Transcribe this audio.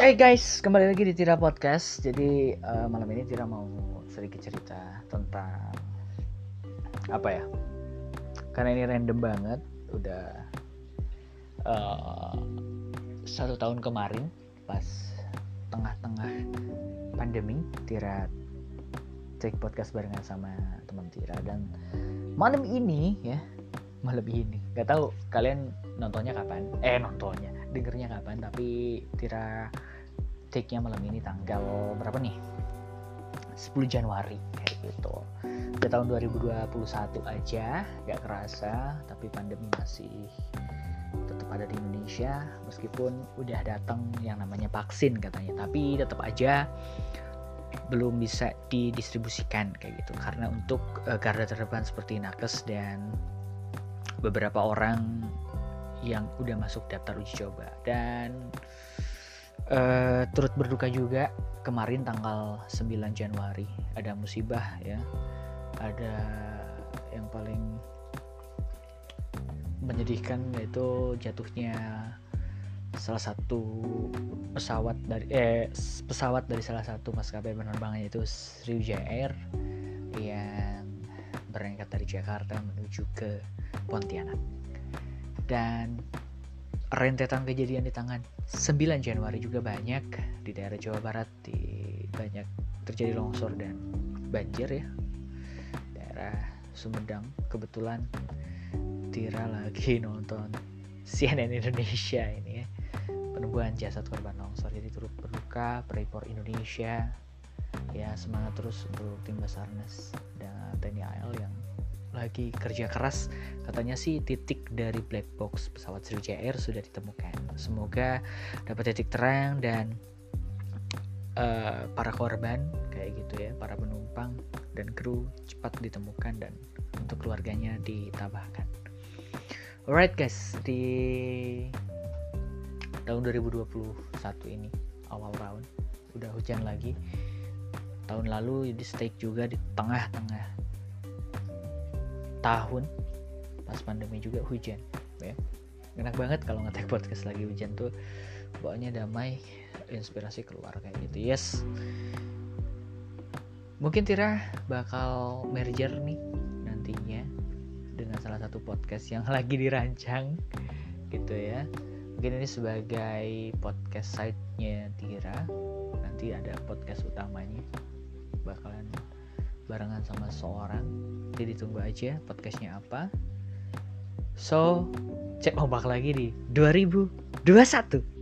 Hey guys, kembali lagi di Tira Podcast. Jadi uh, malam ini Tira mau sedikit cerita tentang apa ya? Karena ini random banget, udah uh, satu tahun kemarin pas tengah-tengah pandemi Tira take podcast barengan sama teman Tira dan malam ini ya malam ini nggak tahu kalian nontonnya kapan eh nontonnya dengernya kapan tapi Tira take nya malam ini tanggal berapa nih? 10 Januari kayak gitu. Udah tahun 2021 aja gak kerasa tapi pandemi masih tetap ada di Indonesia meskipun udah datang yang namanya vaksin katanya tapi tetap aja belum bisa didistribusikan kayak gitu. Karena untuk uh, garda terdepan seperti nakes dan beberapa orang yang udah masuk daftar uji coba. Dan uh, turut berduka juga kemarin tanggal 9 Januari ada musibah ya. Ada yang paling menyedihkan yaitu jatuhnya salah satu pesawat dari eh pesawat dari salah satu maskapai penerbangan yaitu Sriwijaya Air yang berangkat dari Jakarta menuju ke Pontianak dan rentetan kejadian di tangan 9 Januari juga banyak di daerah Jawa Barat di banyak terjadi longsor dan banjir ya. Daerah Sumedang kebetulan Tira lagi nonton CNN Indonesia ini ya. Penemuan jasad korban longsor jadi turut berduka Freeport Indonesia. Ya semangat terus untuk tim Basarnas dan TNI AL yang lagi kerja keras katanya sih titik dari black box pesawat Sriwijaya Air sudah ditemukan. Semoga dapat titik terang dan uh, para korban kayak gitu ya para penumpang dan kru cepat ditemukan dan untuk keluarganya ditabahkan. Alright guys di tahun 2021 ini awal tahun udah hujan lagi. Tahun lalu di stake juga di tengah-tengah tahun pas pandemi juga hujan ya. Enak banget kalau ngetek podcast lagi hujan tuh. Pokoknya damai inspirasi keluar kayak gitu. Yes. Mungkin Tira bakal merger nih nantinya dengan salah satu podcast yang lagi dirancang gitu ya. Mungkin ini sebagai podcast site-nya Tira. Nanti ada podcast utamanya. Bakalan barengan sama seorang jadi tunggu aja podcastnya apa. So cek ombak lagi di 2021